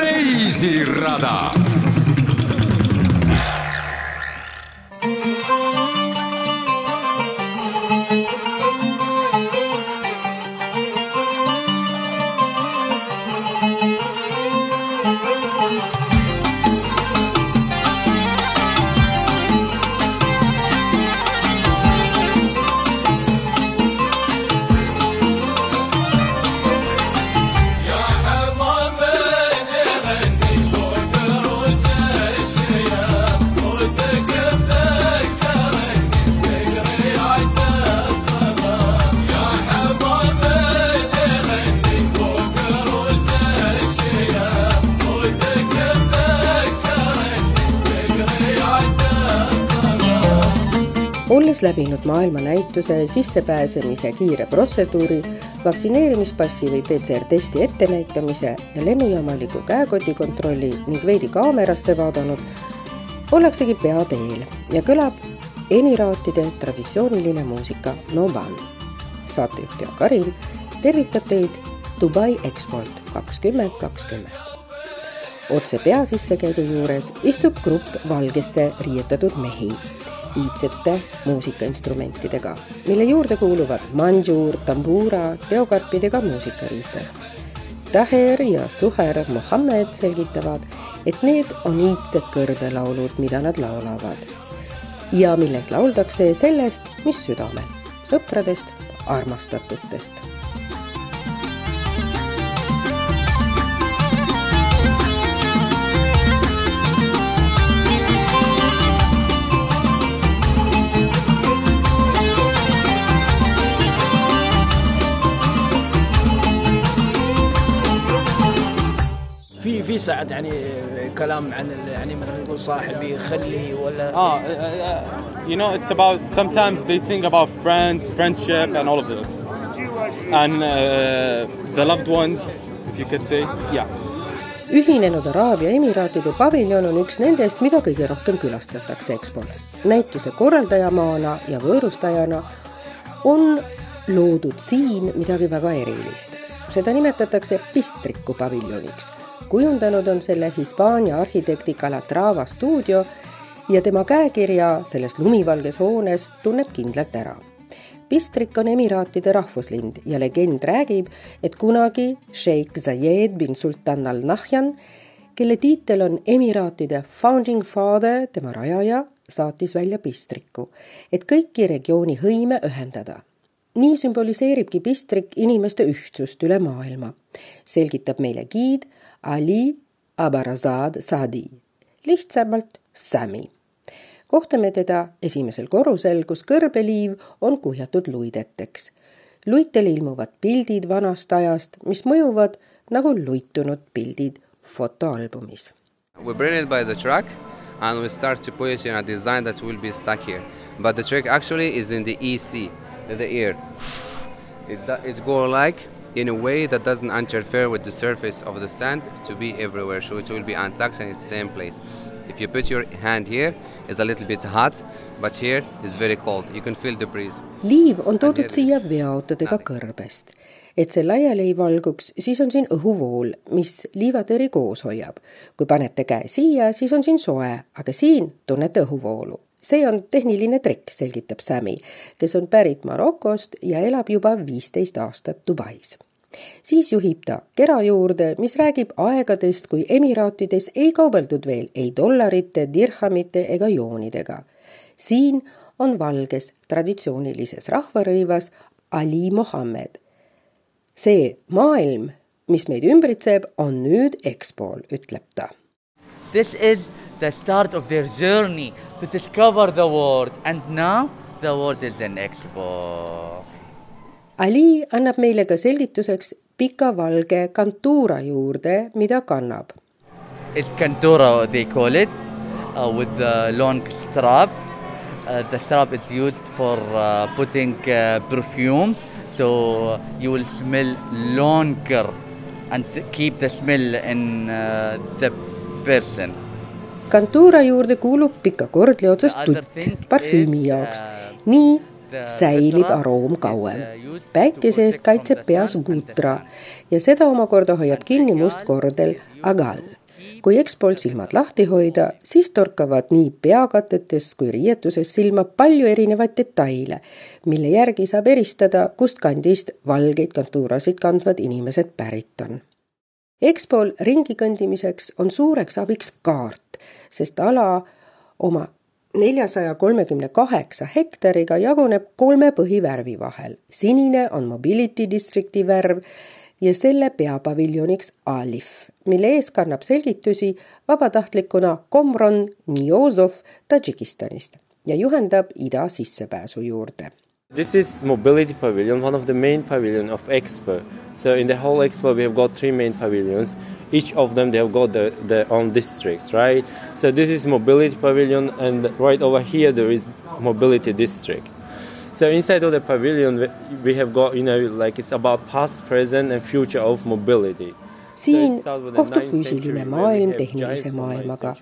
reisirada läbinud maailmanäituse sissepääsemise kiire protseduuri, vaktsineerimispassi või PCR-testi ettenäitamise ja lennujaamaliku käekotikontrolli ning veidi kaamerasse vaadanud, ollaksegi peateel ja kõlab Emiraatide traditsiooniline muusika Noban. saatejuht Jaak Karin tervitab teid Dubai EXPO-lt kakskümmend kakskümmend. otse peasissekäigu juures istub grupp valgesse riietatud mehi iidsete muusikainstrumentidega, mille juurde kuuluvad mandžuur, tambura, teokarpidega muusikariistad. Taher ja Suher Mohammed selgitavad, et need on iidsed kõrbelaulud, mida nad laulavad ja milles lauldakse sellest, mis südamel, sõpradest, armastatutest ساعات يعني كلام عن ال- يعني مثلا يقول صاحبي خلي ولا Ah, uh, uh, you know, it's about sometimes they sing about friends, friendship, and all of this, and uh, the loved ones, if you could say, yeah. ühinenud Araabia Emiraatide paviljon on üks nendest, mida kõige rohkem külastatakse EXPO-l. näituse korraldajamaana ja võõrustajana on loodud siin midagi väga erilist. seda nimetatakse pistriku paviljoniks. kujundanud on selle Hispaania arhitekti Calatrava stuudio ja tema käekirja selles lumivalges hoones tunneb kindlalt ära Pistrik on Emiraatide rahvuslind ja legend räägib, et kunagi šeik Zayed bin Sultan Al Nahyan, kelle tiitel on Emiraatide founding father, tema rajaja, saatis välja pistriku, et kõiki regiooni hõime ühendada. nii sümboliseeribki pistrik inimeste ühtsust üle maailma, selgitab meile giid Ali Abarazad Sadi, lihtsamalt Sami kohtame teda esimesel korrusel, kus kõrbeliiv on kuhjatud luideteks. luitele ilmuvad pildid vanast ajast, mis mõjuvad nagu luitunud pildid fotoalbumis. We bring it by the truck and we start to position a design that will be stuck here. But the trick actually is in the EC, the ear. It, it go like in a way that doesn't interfere with the surface of the sand to be everywhere, so it will be untouched and it's same place. If you put your hand here, it's a little bit hot, but here is very cold. You can feel the breeze. liiv on toodud siia veoautodega kõrbest. et see laiali ei valguks, siis on siin õhuvool, mis liivatõri koos hoiab. kui panete käe siia, siis on siin soe, aga siin tunnete õhuvoolu. See on tehniline trikk, selgitab Sami, kes on pärit Marokost ja elab juba viisteist aastat Dubais siis juhib ta kera juurde, mis räägib aegadest, kui Emiraatides ei kaubeldud veel ei dollarite, dirhamite ega joonidega. siin on valges traditsioonilises rahvarõivas Ali Mohammed. see maailm, mis meid ümbritseb, on nüüd EXPO-l, ütleb ta This is the start of their journey to discover the world, and now the world is an expo. Ali annab meile ka selgituseks pika valge kantuura juurde, mida kannab. It's Kantura, they call it, uh, with the long strap. Uh, the strap is used for uh, putting uh, perfumes, so you will smell longer and keep the smell in uh, the person. Kantuura juurde kuulub pika kordli otsas tutt parfüümi is, jaoks, nii säilib aroom kauem. päikese eest kaitseb peas gutra ja seda omakorda hoiab kinni must kordel agal. kui Expol silmad lahti hoida, siis torkavad nii peakatetes kui riietuses silma palju erinevaid detaile, mille järgi saab eristada, kust kandist valgeid kontuurasid kandvad inimesed pärit on Expol ringi kõndimiseks on suureks abiks kaart, sest ala oma neljasaja kolmekümne kaheksa hektariga jaguneb kolme põhivärvi vahel. sinine on Mobility Districti värv ja selle peapaviljoniks Alif, mille ees kannab selgitusi vabatahtlikuna Komron Niozov Tadžikistanist ja juhendab ida sissepääsu juurde This is Mobility Pavilion, one of the main pavilion of Expo. So in the whole Expo we have got three main pavilions. Each of them they have got their, their own districts, right? So this is Mobility Pavilion and right over here there is Mobility District. So inside of the pavilion we have got, you know, like it's about past, present and future of mobility. Siin kohtub füüsiline maailm tehnilise maailmaga.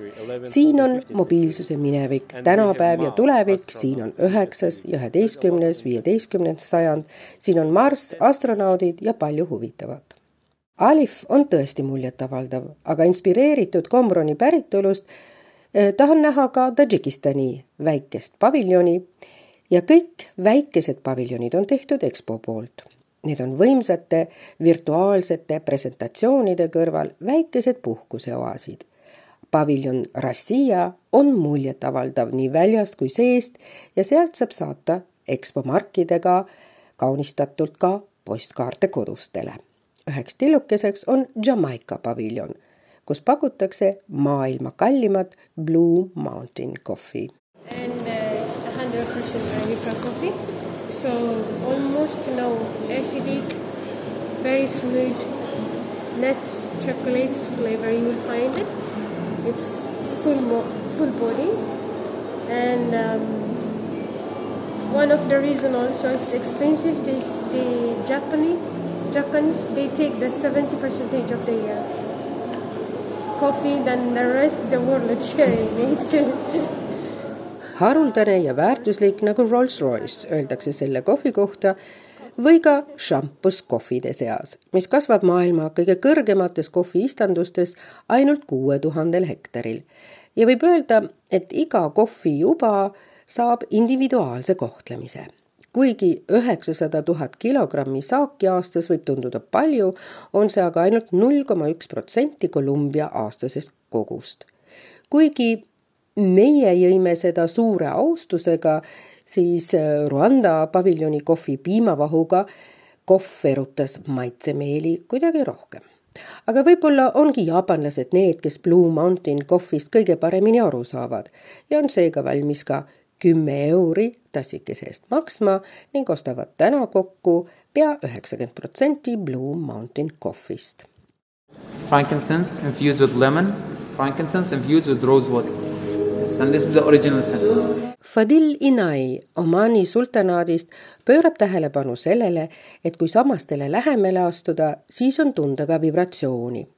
siin on mobiilsuse minevik, tänapäev ja tulevik, siin on üheksas üheteistkümnes, viieteistkümnes sajand, siin on Marss, astronaudid ja palju huvitavat. Alif on tõesti muljetavaldav, aga inspireeritud Komroni päritolust eh, tahan näha ka Tadžikistani väikest paviljoni. Ja kõik väikesed paviljonid on tehtud EXPO poolt Need on võimsate virtuaalsete presentatsioonide kõrval väikesed puhkuseoaasid. paviljon Rassia on muljetavaldav nii väljast kui seest ja sealt saab saata EXPO markidega kaunistatult ka postkaarte kodustele. üheks tillukeseks on Jamaica paviljon, kus pakutakse maailma kallimat Blue Mountain Coffee. And uh, 100% Arabica coffee. So almost no acidic, very smooth nuts, chocolates flavor you will find it. It's full full body, and um, one of the reason also it's expensive. This the Japanese Japanese they take the seventy percentage of the uh, coffee, then the rest the world sharing it. haruldane ja väärtuslik nagu Rolls-Royce, öeldakse selle kohvi kohta, või ka šampus kohvide seas, mis kasvab maailma kõige kõrgemates kohviistandustes ainult kuue tuhandel hektaril. ja võib öelda, et iga kohvijuba saab individuaalse kohtlemise kuigi üheksasada tuhat kilogrammi saaki aastas võib tunduda palju, on see aga ainult null koma üks protsenti Kolumbia aastasest kogust. kuigi meie jõime seda suure austusega, siis äh, Rwanda paviljoni kohvi piimavahuga kohv erutas maitsemeeli kuidagi rohkem. aga võib-olla ongi jaapanlased need, kes Blue Mountain kohvist kõige paremini aru saavad ja on seega valmis ka kümme euri tassikese eest maksma ning ostavad täna kokku pea üheksakümmend protsenti Blue Mountain kohvist. Frankincense infused with lemon, frankincense infused with rosewood and this is the original scent. Fadil Inai Omani sultanaadist pöörab tähelepanu sellele, et kui sammastele lähemale astuda, siis on tunda ka vibratsiooni.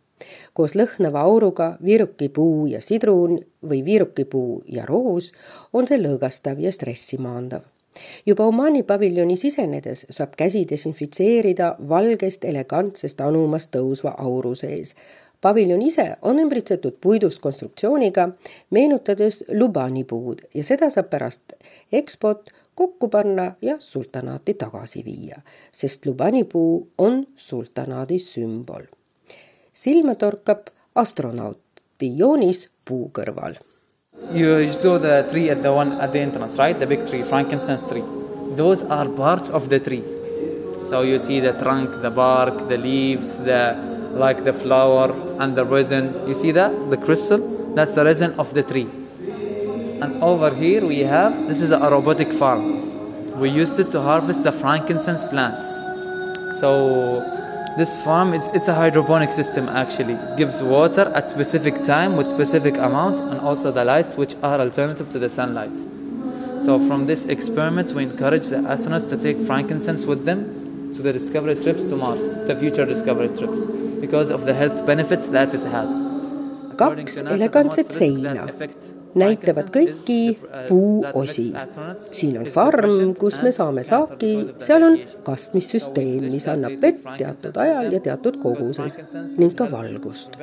koos lõhnava auruga viirukipuu ja sidrun või viirukipuu ja roos on see lõõgastav ja stressi maandav juba Omani paviljoni sisenedes saab käsi desinfitseerida valgest elegantsest anumast tõusva auru sees paviljon ise on ümbritsetud puidust konstruktsiooniga, meenutades Lubani puud ja seda saab pärast EXPO-t kokku panna ja sultanaati tagasi viia, sest Lubani puu on sultanaadi sümbol. silma torkab astronauti joonis puu kõrval. You, you saw the tree at the one at the entrance, right? The big tree, frankincense tree. Those are parts of the tree. So you see the trunk, the bark, the leaves, the like the flower and the resin. You see that? The crystal? That's the resin of the tree. And over here we have this is a robotic farm. We used it to harvest the frankincense plants. So this farm is it's a hydroponic system actually. It gives water at specific time with specific amounts and also the lights which are alternative to the sunlight. So from this experiment we encourage the astronauts to take frankincense with them to the discovery trips to Mars, the future discovery trips. Because of the health benefits that it has. kaks elegantset seina, näitavad kõiki puuosi. siin on farm, kus me saame saaki, seal on kastmissüsteem, mis annab vett teatud ajal ja teatud koguses ning ka valgust.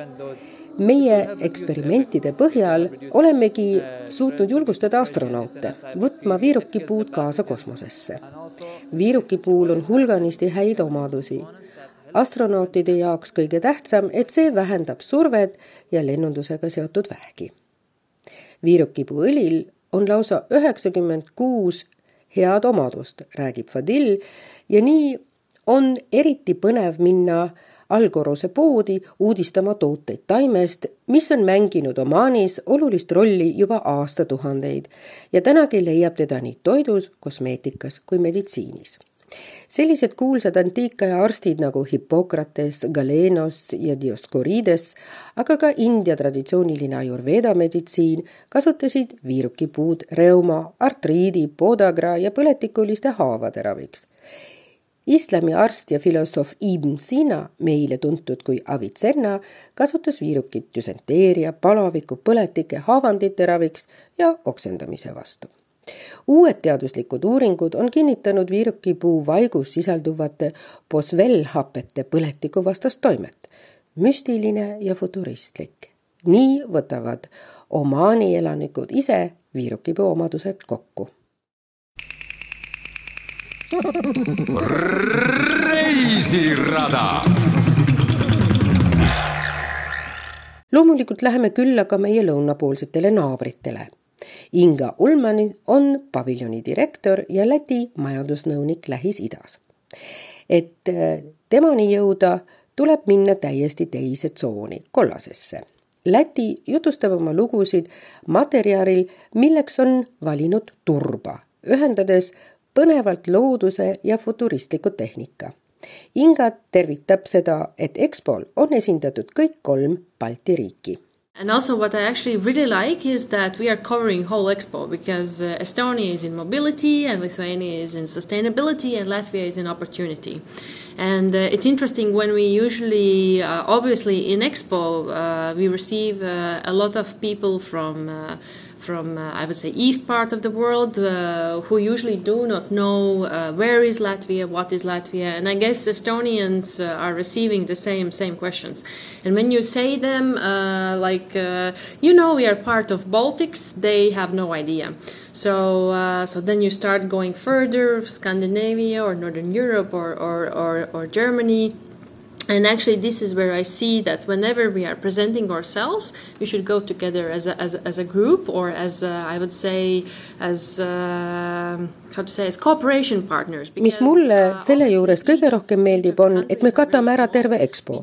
meie eksperimentide põhjal olemegi suutnud julgustada astronaute võtma viirukipuud kaasa kosmosesse. viirukipuul on hulganisti häid omadusi astronautide jaoks kõige tähtsam, et see vähendab survet ja lennundusega seotud vähki viirukipuuõlil on lausa üheksakümmend kuus head omadust, räägib Fadil ja nii on eriti põnev minna allkorruse poodi uudistama tooteid taimest, mis on mänginud Omaanis olulist rolli juba aastatuhandeid ja tänagi leiab teda nii toidus, kosmeetikas kui meditsiinis sellised kuulsad antiikaja arstid nagu Hippokrates, Galenos ja Dioskorides, aga ka India traditsiooniline Ayurveda meditsiin kasutasid viirukipuud reuma, artriidi, podagra ja põletikuliste haavade raviks. Islami arst ja filosoof Ibn Sina, meile tuntud kui Avicenna, kasutas viirukit düsenteeria, palaviku, põletike, haavandite raviks ja oksendamise vastu uued teaduslikud uuringud on kinnitanud viirukipuu vaigus sisalduvate posvellhapete põletikuvastast toimet. müstiline ja futuristlik. nii võtavad Omaani elanikud ise viirukipuu omadused kokku. reisirada loomulikult läheme külla ka meie lõunapoolsetele naabritele Inga Ulmani on paviljoni direktor ja Läti majandusnõunik Lähis-Idas. et äh, temani jõuda, tuleb minna täiesti teise tsooni, kollasesse. Läti jutustab oma lugusid materjalil, milleks on valinud turba, ühendades põnevalt looduse ja futuristliku tehnika. Inga tervitab seda, et EXPO-l on esindatud kõik kolm Balti riiki And also, what I actually really like is that we are covering whole expo because uh, Estonia is in mobility, and Lithuania is in sustainability, and Latvia is in opportunity. And uh, it's interesting when we usually, uh, obviously, in expo, uh, we receive uh, a lot of people from uh, from uh, I would say east part of the world uh, who usually do not know uh, where is Latvia, what is Latvia, and I guess Estonians uh, are receiving the same same questions. And when you say them uh, like uh, you know we are part of Baltics, they have no idea. So so then you start going further, Scandinavia or Northern Europe or or, or, or Germany and actually this is where i see that whenever we are presenting ourselves we should go together as a, as a, as a group or as a, I would say as a, how to say as cooperation partners. Mis mulle uh, selle juures kõige rohkem meeldib on et me katame ära terve EXPO.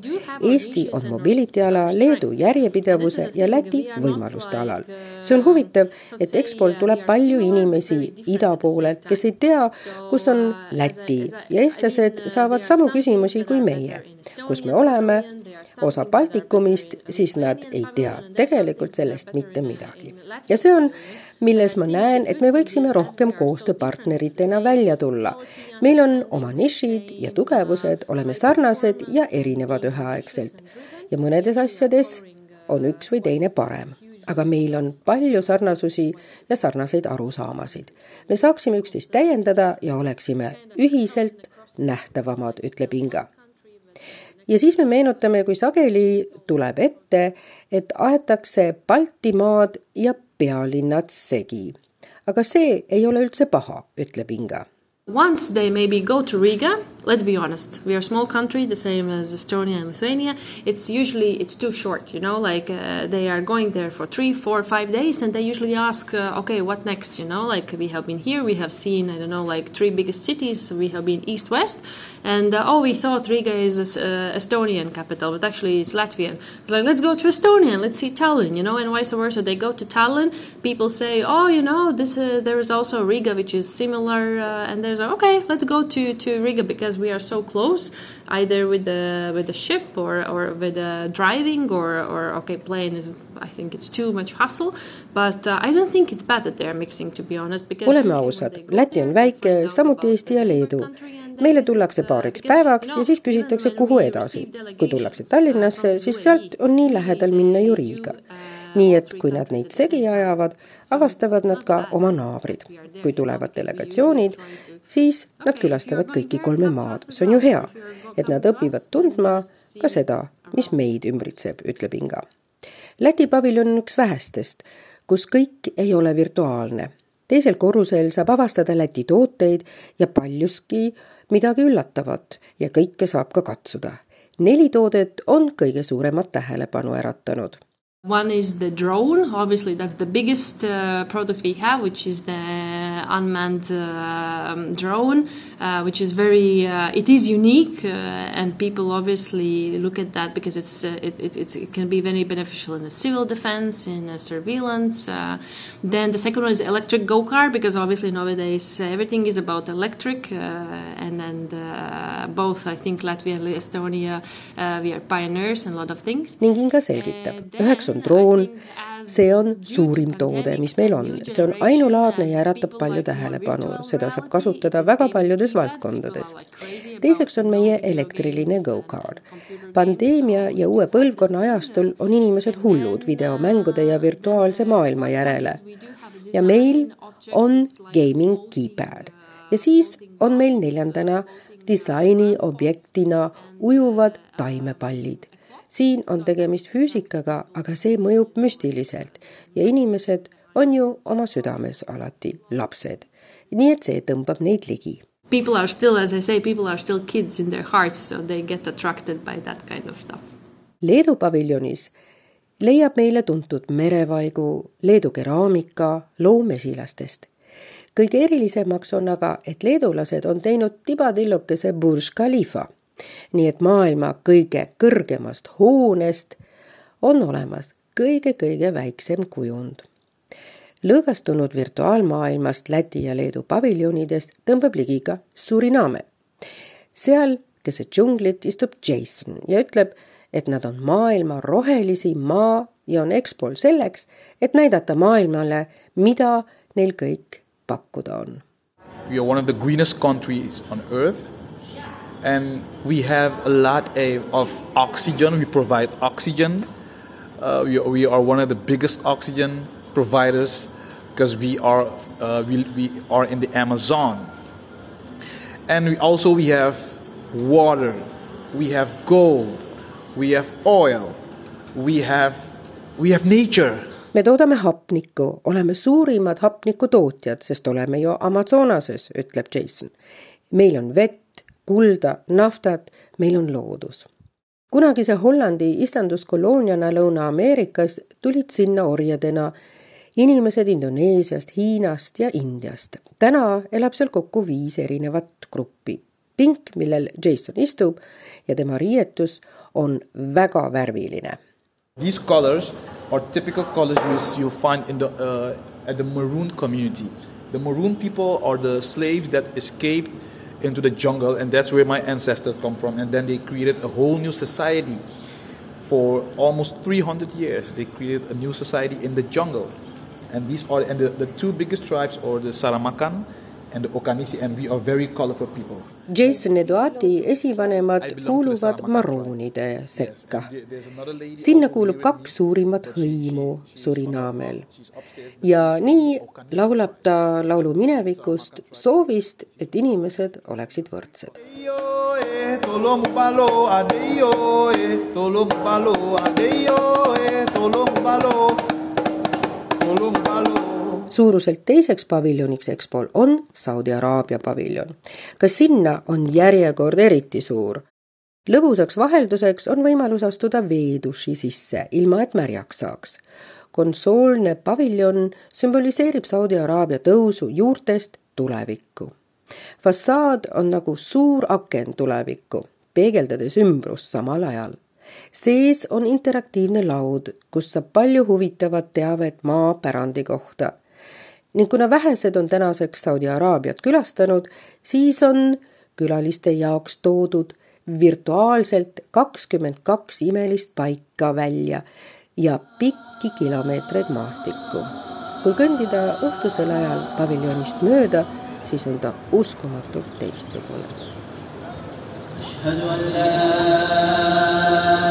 Eesti on mobility ala Leedu järjepidevuse ja Läti võimaluste alal. see on huvitav et EXPO-l tuleb palju inimesi ida poolelt kes ei tea kus on Läti. ja eestlased saavad samu küsimusi kui meie kus me oleme, osa Baltikumist, siis nad ei tea tegelikult sellest mitte midagi. ja see on, milles ma näen, et me võiksime rohkem koostööpartneritena välja tulla. meil on oma nišid ja tugevused, oleme sarnased ja erinevad üheaegselt. ja mõnedes asjades on üks või teine parem aga meil on palju sarnasusi ja sarnaseid arusaamasid. me saaksime üksteist täiendada ja oleksime ühiselt nähtavamad, ütleb Inga ja siis me meenutame, kui sageli tuleb ette, et aetakse Baltimaad ja pealinnad segi. aga see ei ole üldse paha, ütleb Inga Once they maybe go to Riga, let's be honest, we are a small country, the same as Estonia and Lithuania. It's usually it's too short, you know. Like uh, they are going there for three, four, five days, and they usually ask, uh, okay, what next? You know, like we have been here, we have seen, I don't know, like three biggest cities. We have been east, west, and uh, oh, we thought Riga is uh, Estonian capital, but actually it's Latvian. Like let's go to Estonia, let's see Tallinn, you know, and vice versa. They go to Tallinn, people say, oh, you know, this uh, there is also Riga, which is similar, uh, and there's there's okay, let's go to, to Riga because we are so close, either with the with the ship or, or with the driving or, or okay, plane is I think it's too much hustle, but uh, I don't think it's bad that they are mixing to be honest. oleme ausad, Läti on väike, samuti Eesti ja Leedu meile tullakse paariks päevaks ja siis küsitakse, kuhu edasi. kui tullakse Tallinnasse, siis sealt on nii lähedal minna ju Riiga nii et kui nad neid segi ajavad, avastavad nad ka oma naabrid. kui tulevad delegatsioonid, siis nad külastavad kõiki kolme maad, see on ju hea, et nad õpivad tundma ka seda, mis meid ümbritseb, ütleb Inga. Läti paviljon on üks vähestest, kus kõik ei ole virtuaalne. teisel korrusel saab avastada Läti tooteid ja paljuski midagi üllatavat ja kõike saab ka katsuda. neli toodet on kõige suuremat tähelepanu äratanud One is the drone. Obviously, that's the biggest uh, product we have, which is the unmanned uh, drone, uh, which is very. Uh, it is unique, uh, and people obviously look at that because it's uh, it, it, it, can be very beneficial in the civil defense, in surveillance. then the second one is electric go kart because obviously nowadays everything is about electric, and and both I think Latvia and Estonia we are pioneers in a lot of things. ning Inga selgitab, üheks on droon, see on suurim toode, mis meil on, see on ainulaadne ja äratab palju tähelepanu, seda saab kasutada väga paljudes valdkondades. teiseks on meie elektriline go-kart. pandeemia ja uue põlvkonna ajastul on inimesed hullud videomängude ja virtuaalse maailma järele. ja meil on gaming keypad ja siis on meil neljandana disainiobjektina ujuvad taimepallid siin on tegemist füüsikaga, aga see mõjub müstiliselt ja inimesed on ju oma südames alati lapsed. nii et see tõmbab neid ligi. People are still, as I say, people are still kids in their hearts, so they get attracted by that kind of stuff. Leedu paviljonis leiab meile tuntud merevaigu, Leedu keraamika, loo mesilastest. kõige erilisemaks on aga, et leedulased on teinud tibatillukese Burj Khalifa nii et maailma kõige kõrgemast hoonest on olemas kõige-kõige väiksem kujund. lõõgastunud virtuaalmaailmast Läti ja Leedu paviljonidest tõmbab ligi ka Suriname. seal keset džunglit istub Jason ja ütleb, et nad on maailma rohelisim maa ja on EXPO-l selleks, et näidata maailmale, mida neil kõik pakkuda on. We are one of the greenest countries on earth and we have a lot of oxygen. We provide oxygen. Uh, we, we, are one of the biggest oxygen providers because we are uh, we, we are in the Amazon, and we also we have water, we have gold, we have oil, we have we have nature. me toodame hapnikku, oleme suurimad hapnikutootjad, sest oleme ju Amazonases, ütleb Jason. meil on vett, kulda, naftat, meil on loodus. kunagise Hollandi istanduskolooniana Lõuna-Ameerikas tulid sinna orjadena inimesed Indoneesiast, Hiinast ja Indiast. täna elab seal kokku viis erinevat gruppi. pink, millel Jason istub ja tema riietus on väga värviline. These colors are typical colors you find in the uh, at the maroon community. The maroon people are the slaves that escaped into the jungle, and that's where my ancestors come from. And then they created a whole new society. For almost 300 years, they created a new society in the jungle. And these are and the, the two biggest tribes are the Saramakan and we are very colorful people. Jason Eduati esivanemad kuuluvad maroonide sekka. sinna kuulub kaks suurimat hõimu Surinaamel. ja nii laulab ta laulu minevikust, soovist, et inimesed oleksid võrdsed. tolomubalo suuruselt teiseks paviljoniks EXPO-l on Saudi Araabia paviljon. ka sinna on järjekord eriti suur. lõbusaks vahelduseks on võimalus astuda veeduši sisse, ilma et märjaks saaks. konsoolne paviljon sümboliseerib Saudi Araabia tõusu juurtest tulevikku. fassaad on nagu suur aken tulevikku, peegeldades ümbrust samal ajal sees on interaktiivne laud, kus saab palju huvitavat teavet maapärandi kohta ning kuna vähesed on tänaseks Saudi Araabiat külastanud, siis on külaliste jaoks toodud virtuaalselt kakskümmend kaks imelist paika välja ja pikki kilomeetreid maastikku. kui kõndida õhtusel ajal paviljonist mööda, siis on ta uskumatult teistsugune. أشهد أن لا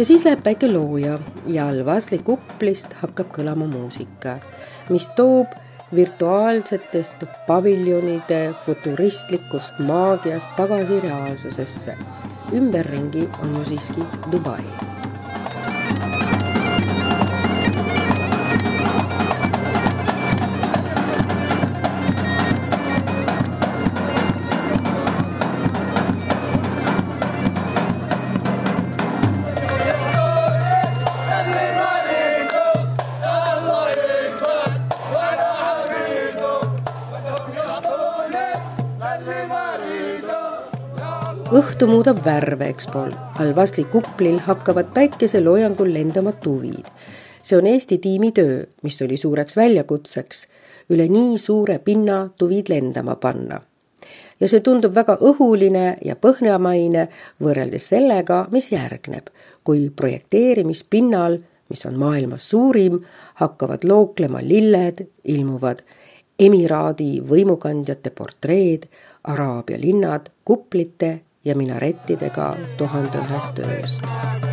ja siis läheb päike looja ja Al-Vasli kuplist hakkab kõlama muusika, mis toob virtuaalsetest paviljonide futuristlikust maagiast tagasi reaalsusesse. ümberringi on ju siiski Dubai õhtu muudab värve Expol. Al-Vasli kuplil hakkavad päikeseloojangul lendama tuvid. see on Eesti tiimi töö, mis oli suureks väljakutseks, üle nii suure pinna tuvid lendama panna. ja see tundub väga õhuline ja põhjamaine võrreldes sellega, mis järgneb, kui projekteerimispinnal, mis on maailmas suurim, hakkavad looklema lilled, ilmuvad Emiraadi võimukandjate portreed, Araabia linnad kuplite ja minarettidega tuhande ühest ööst.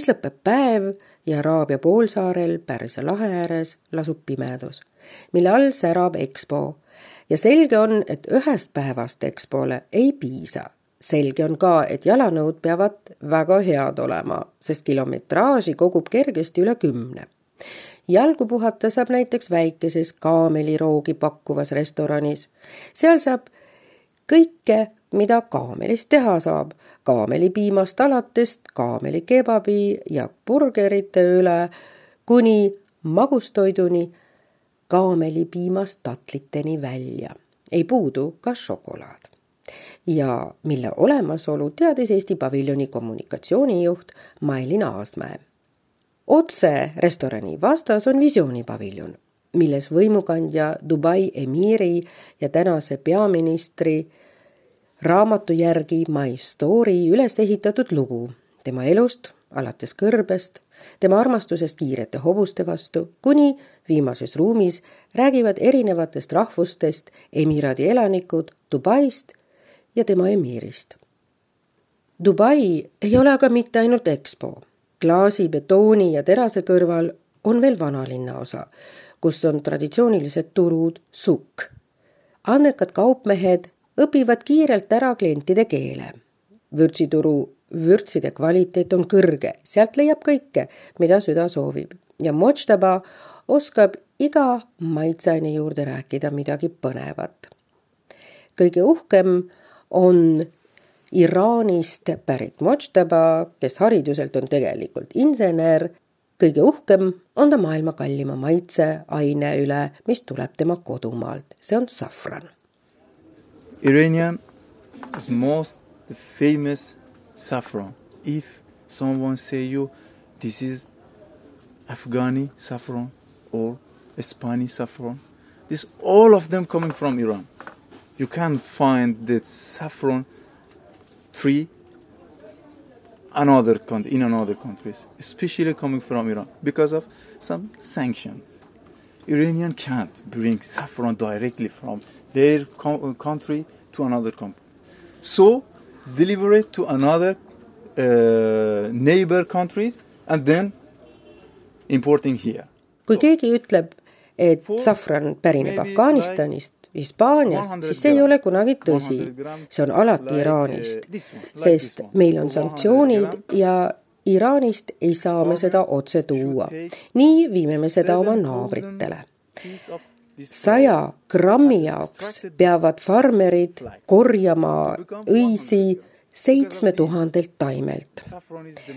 Siis lõpeb päev ja Araabia poolsaarel Pärsia lahe ääres lasub pimedus, mille all särab EXPO ja selge on, et ühest päevast EXPO-le ei piisa. selge on ka, et jalanõud peavad väga head olema, sest kilometraaži kogub kergesti üle kümne jalgu puhata saab näiteks väikeses kaameliroogi pakkuvas restoranis. seal saab kõike, mida kaamelist teha saab, kaamelipiimast alates kaamelikebabi ja burgerite üle kuni magustoiduni kaamelipiimast tatliteni välja. ei puudu ka šokolaad. ja mille olemasolu teadis Eesti paviljoni kommunikatsioonijuht Mailin Aasmäe otse restorani vastas on visioonipaviljon, milles võimukandja Dubai emiiri ja tänase peaministri raamatu järgi My Story üles ehitatud lugu tema elust alates kõrbest, tema armastusest kiirete hobuste vastu, kuni viimases ruumis räägivad erinevatest rahvustest emiraadi elanikud Dubaist ja tema emiirist. Dubai ei ole aga mitte ainult EXPO klaasi, betooni ja terase kõrval on veel vanalinna osa, kus on traditsioonilised turud, sukk. andekad kaupmehed õpivad kiirelt ära klientide keele. vürtsituru vürtside kvaliteet on kõrge, sealt leiab kõike, mida süda soovib ja Mojtaba oskab iga maitseaine juurde rääkida midagi põnevat. kõige uhkem on Iraanist pärit Mojtaba, kes hariduselt on tegelikult insener. kõige uhkem on ta maailma kallima maitseaine üle, mis tuleb tema kodumaalt, see on safran. Iranian is most famous saffron. If someone say you this is Afghani saffron or Spanish saffron, this all of them coming from Iran. You can't find the saffron free another in another countries, especially coming from Iran because of some sanctions. Iranian can't bring saffron directly from their co- country to another country, so deliver it to another uh, neighbor countries and then importing here. kui keegi ütleb, et safran pärineb Afganistanist, Hispaaniast, siis see ei ole kunagi tõsi. see on alati Iraanist, sest meil on sanktsioonid ja Iraanist ei saa me seda otse tuua. nii viime me seda oma naabritele. Saja grammi jaoks peavad farmerid korjama õisi seitsme tuhandelt taimelt.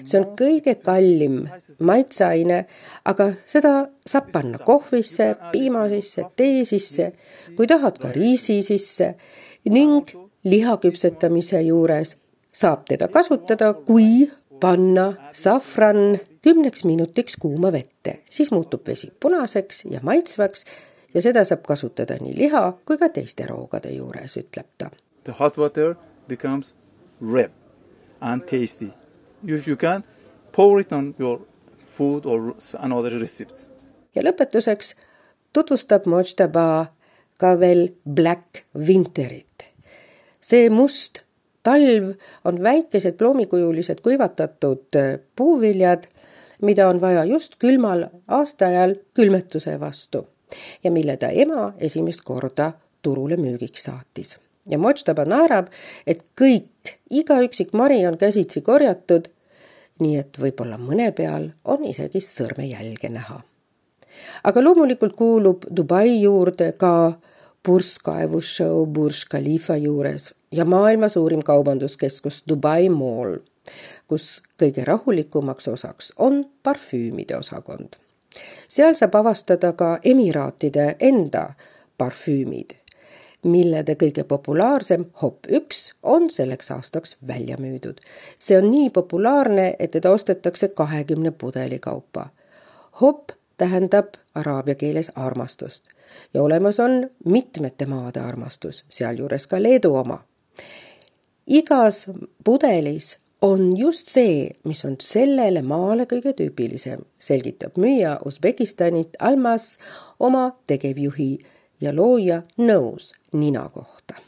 see on kõige kallim maitseaine, aga seda saab panna kohvisse, piima sisse, tee sisse, kui tahad ka riisi sisse ning liha küpsetamise juures saab teda kasutada, kui panna safran kümneks minutiks kuuma vette, siis muutub vesi punaseks ja maitsvaks ja seda saab kasutada nii liha kui ka teiste roogade juures, ütleb ta. The hot water becomes red and tasty. You, you can pour it on your food or another recipes. ja lõpetuseks tutvustab Mojtaba ka veel Black Winterit. see must talv on väikesed ploomikujulised kuivatatud äh, puuviljad, mida on vaja just külmal aastaajal külmetuse vastu ja mille ta ema esimest korda turule müügiks saatis ja Mojtaba naerab, et kõik, iga üksik mari on käsitsi korjatud, nii et võib-olla mõne peal on isegi sõrmejälge näha. aga loomulikult kuulub Dubai juurde ka purskkaevusshow Burj Khalifa juures ja maailma suurim kaubanduskeskus Dubai Mall, kus kõige rahulikumaks osaks on parfüümide osakond. Seal saab avastada ka emiraatide enda parfüümid millede kõige populaarsem Hop üks on selleks aastaks välja müüdud. see on nii populaarne, et teda ostetakse kahekümne pudeli kaupa. Hop tähendab araabia keeles armastust ja olemas on mitmete maade armastus, sealjuures ka Leedu oma. igas pudelis on just see, mis on sellele maale kõige tüüpilisem, selgitab müüja Usbekistanit Almas oma tegevjuhi ja looja nõus nina kohta.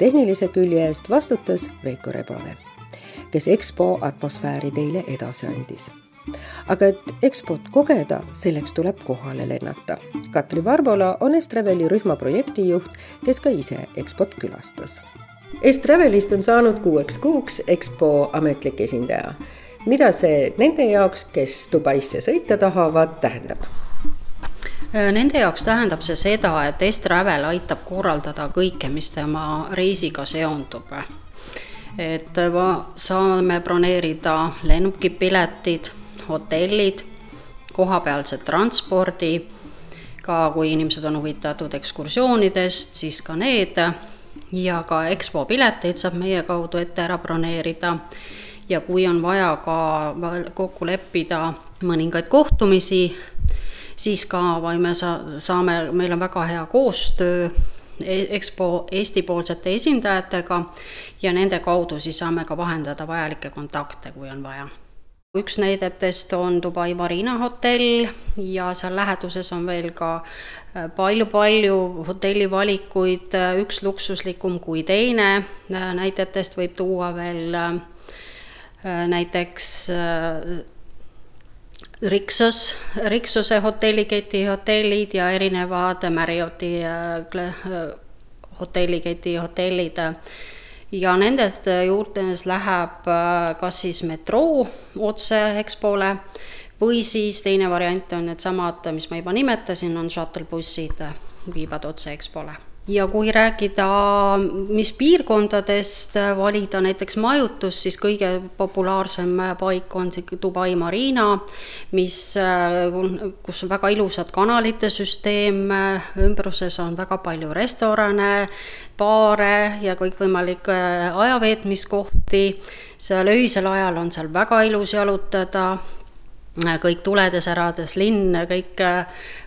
Tehnilise külje eest vastutas Veiko Rebane, kes EXPO atmosfääri teile edasi andis. aga et EXPO-t kogeda, selleks tuleb kohale lennata. Katri Varbola on Estraveli rühma projektijuht, kes ka ise EXPO-t külastas. Estravelist on saanud kuueks kuuks EXPO ametlik esindaja. mida see nende jaoks, kes Dubaisse sõita tahavad, tähendab? Äh, nende jaoks tähendab see seda, et Estravel aitab korraldada kõike, mis tema reisiga seondub. et saame broneerida lennukipiletid, hotellid, kohapealse transpordi, ka kui inimesed on huvitatud ekskursioonidest, siis ka need ja ka EXPO pileteid saab meie kaudu ette ära broneerida ja kui on vaja ka kokku leppida mõningaid kohtumisi, siis ka või me sa-, saame, meil on väga hea koostöö e-, EXPO Eesti-poolsete esindajatega ja nende kaudu siis saame ka vahendada vajalikke kontakte, kui on vaja. üks näidetest on Dubai Marina hotell ja seal läheduses on veel ka palju-palju äh, hotellivalikuid, äh, üks luksuslikum kui teine, äh, näidetest võib tuua veel näiteks Riksos, Riksose hotelliketi hotellid ja erinevad Marrioti äh, hotelliketi hotellid. ja nendest juurtes läheb äh, kas siis metroo otse EXPO-le või siis teine variant on needsamad, mis ma juba nimetasin, on shuttle bussid viivad otse EXPO-le ja kui rääkida, mis piirkondadest valida näiteks majutust, siis kõige populaarsem paik on see Dubai Marina, mis, kus on väga ilusad kanalite süsteem, ümbruses on väga palju restorane, baare ja kõikvõimalikke ajaveetmiskohti, seal öisel ajal on seal väga ilus jalutada kõik tuledes, ärades linn, kõik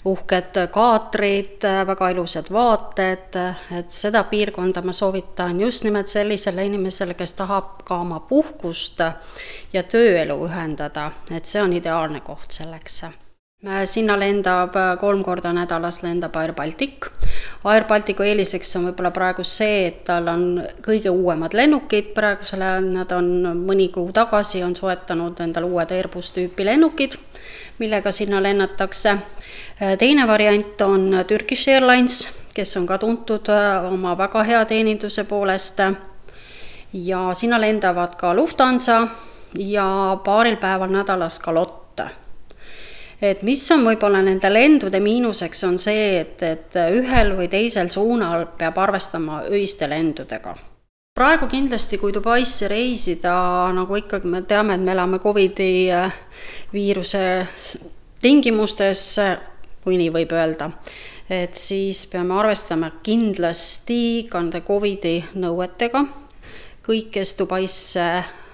uhked kaatrid, väga ilusad vaated, et seda piirkonda ma soovitan just nimelt sellisele inimesele, kes tahab ka oma puhkust ja tööelu ühendada, et see on ideaalne koht selleks sinna lendab kolm korda nädalas lendab Air Baltic. Air Balticu eeliseks on võib-olla praegu see, et tal on kõige uuemad lennukid praegusel ajal, nad on mõni kuu tagasi on soetanud endale uued Airbus tüüpi lennukid, millega sinna lennatakse. teine variant on Turkish Airlines, kes on ka tuntud oma väga hea teeninduse poolest. ja sinna lendavad ka Lufthansa ja paaril päeval nädalas ka Lotte et mis on võib-olla nende lendude miinuseks, on see, et, et ühel või teisel suunal peab arvestama öiste lendudega. praegu kindlasti, kui Dubaisse reisida, nagu ikkagi me teame, et me elame Covidi äh, viiruse tingimustes, kui nii võib öelda, et siis peame arvestama kindlasti ka nende Covidi nõuetega. kõik, kes Dubaisse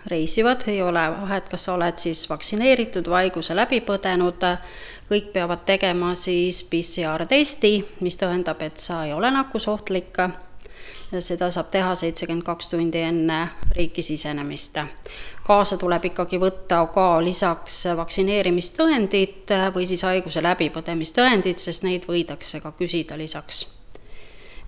reisivad, ei ole vahet, kas sa oled siis vaktsineeritud või haiguse läbi põdenud, kõik peavad tegema siis PCR-testi, mis tõendab, et sa ei ole nakkusohtlik. Ja seda saab teha seitsekümmend kaks tundi enne riiki sisenemist. kaasa tuleb ikkagi võtta ka lisaks vaktsineerimistõendid või siis haiguse läbipõdemistõendid, sest neid võidakse ka küsida lisaks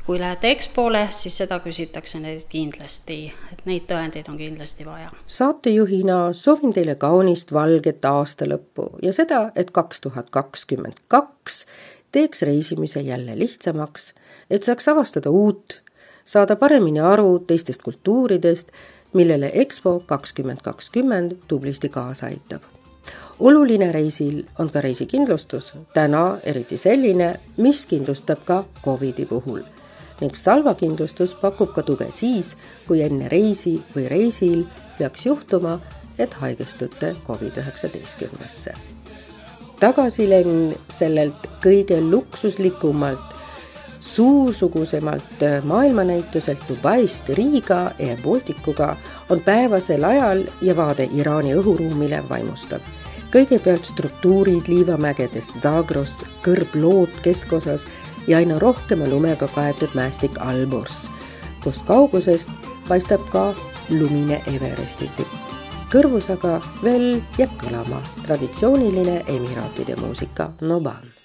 kui lähete EXPO-le, siis seda küsitakse neilt kindlasti, et neid tõendeid on kindlasti vaja. saatejuhina soovin teile kaunist valget aasta lõppu ja seda, et kaks tuhat kakskümmend kaks teeks reisimise jälle lihtsamaks, et saaks avastada uut, saada paremini aru teistest kultuuridest, millele EXPO kakskümmend kakskümmend tublisti kaasa aitab. Oluline reisil on ka reisikindlustus, täna eriti selline, mis kindlustab ka Covidi puhul ning Salva kindlustus pakub ka tuge siis, kui enne reisi või reisil peaks juhtuma, et haigestute Covid-19-sse. tagasilend sellelt kõige luksuslikumalt, suursugusemalt maailmanäituselt Dubaist Riiga Air Balticuga on päevasel ajal ja vaade Iraani õhuruumile vaimustav kõigepealt struktuurid liivamägedes Zagros, kõrblood keskosas ja aina rohkema lumega kaetud mäestik Albors, kust kaugusest paistab ka lumine Everesti tipp. kõrvus aga veel jääb kõlama traditsiooniline Emiraatide muusika Noban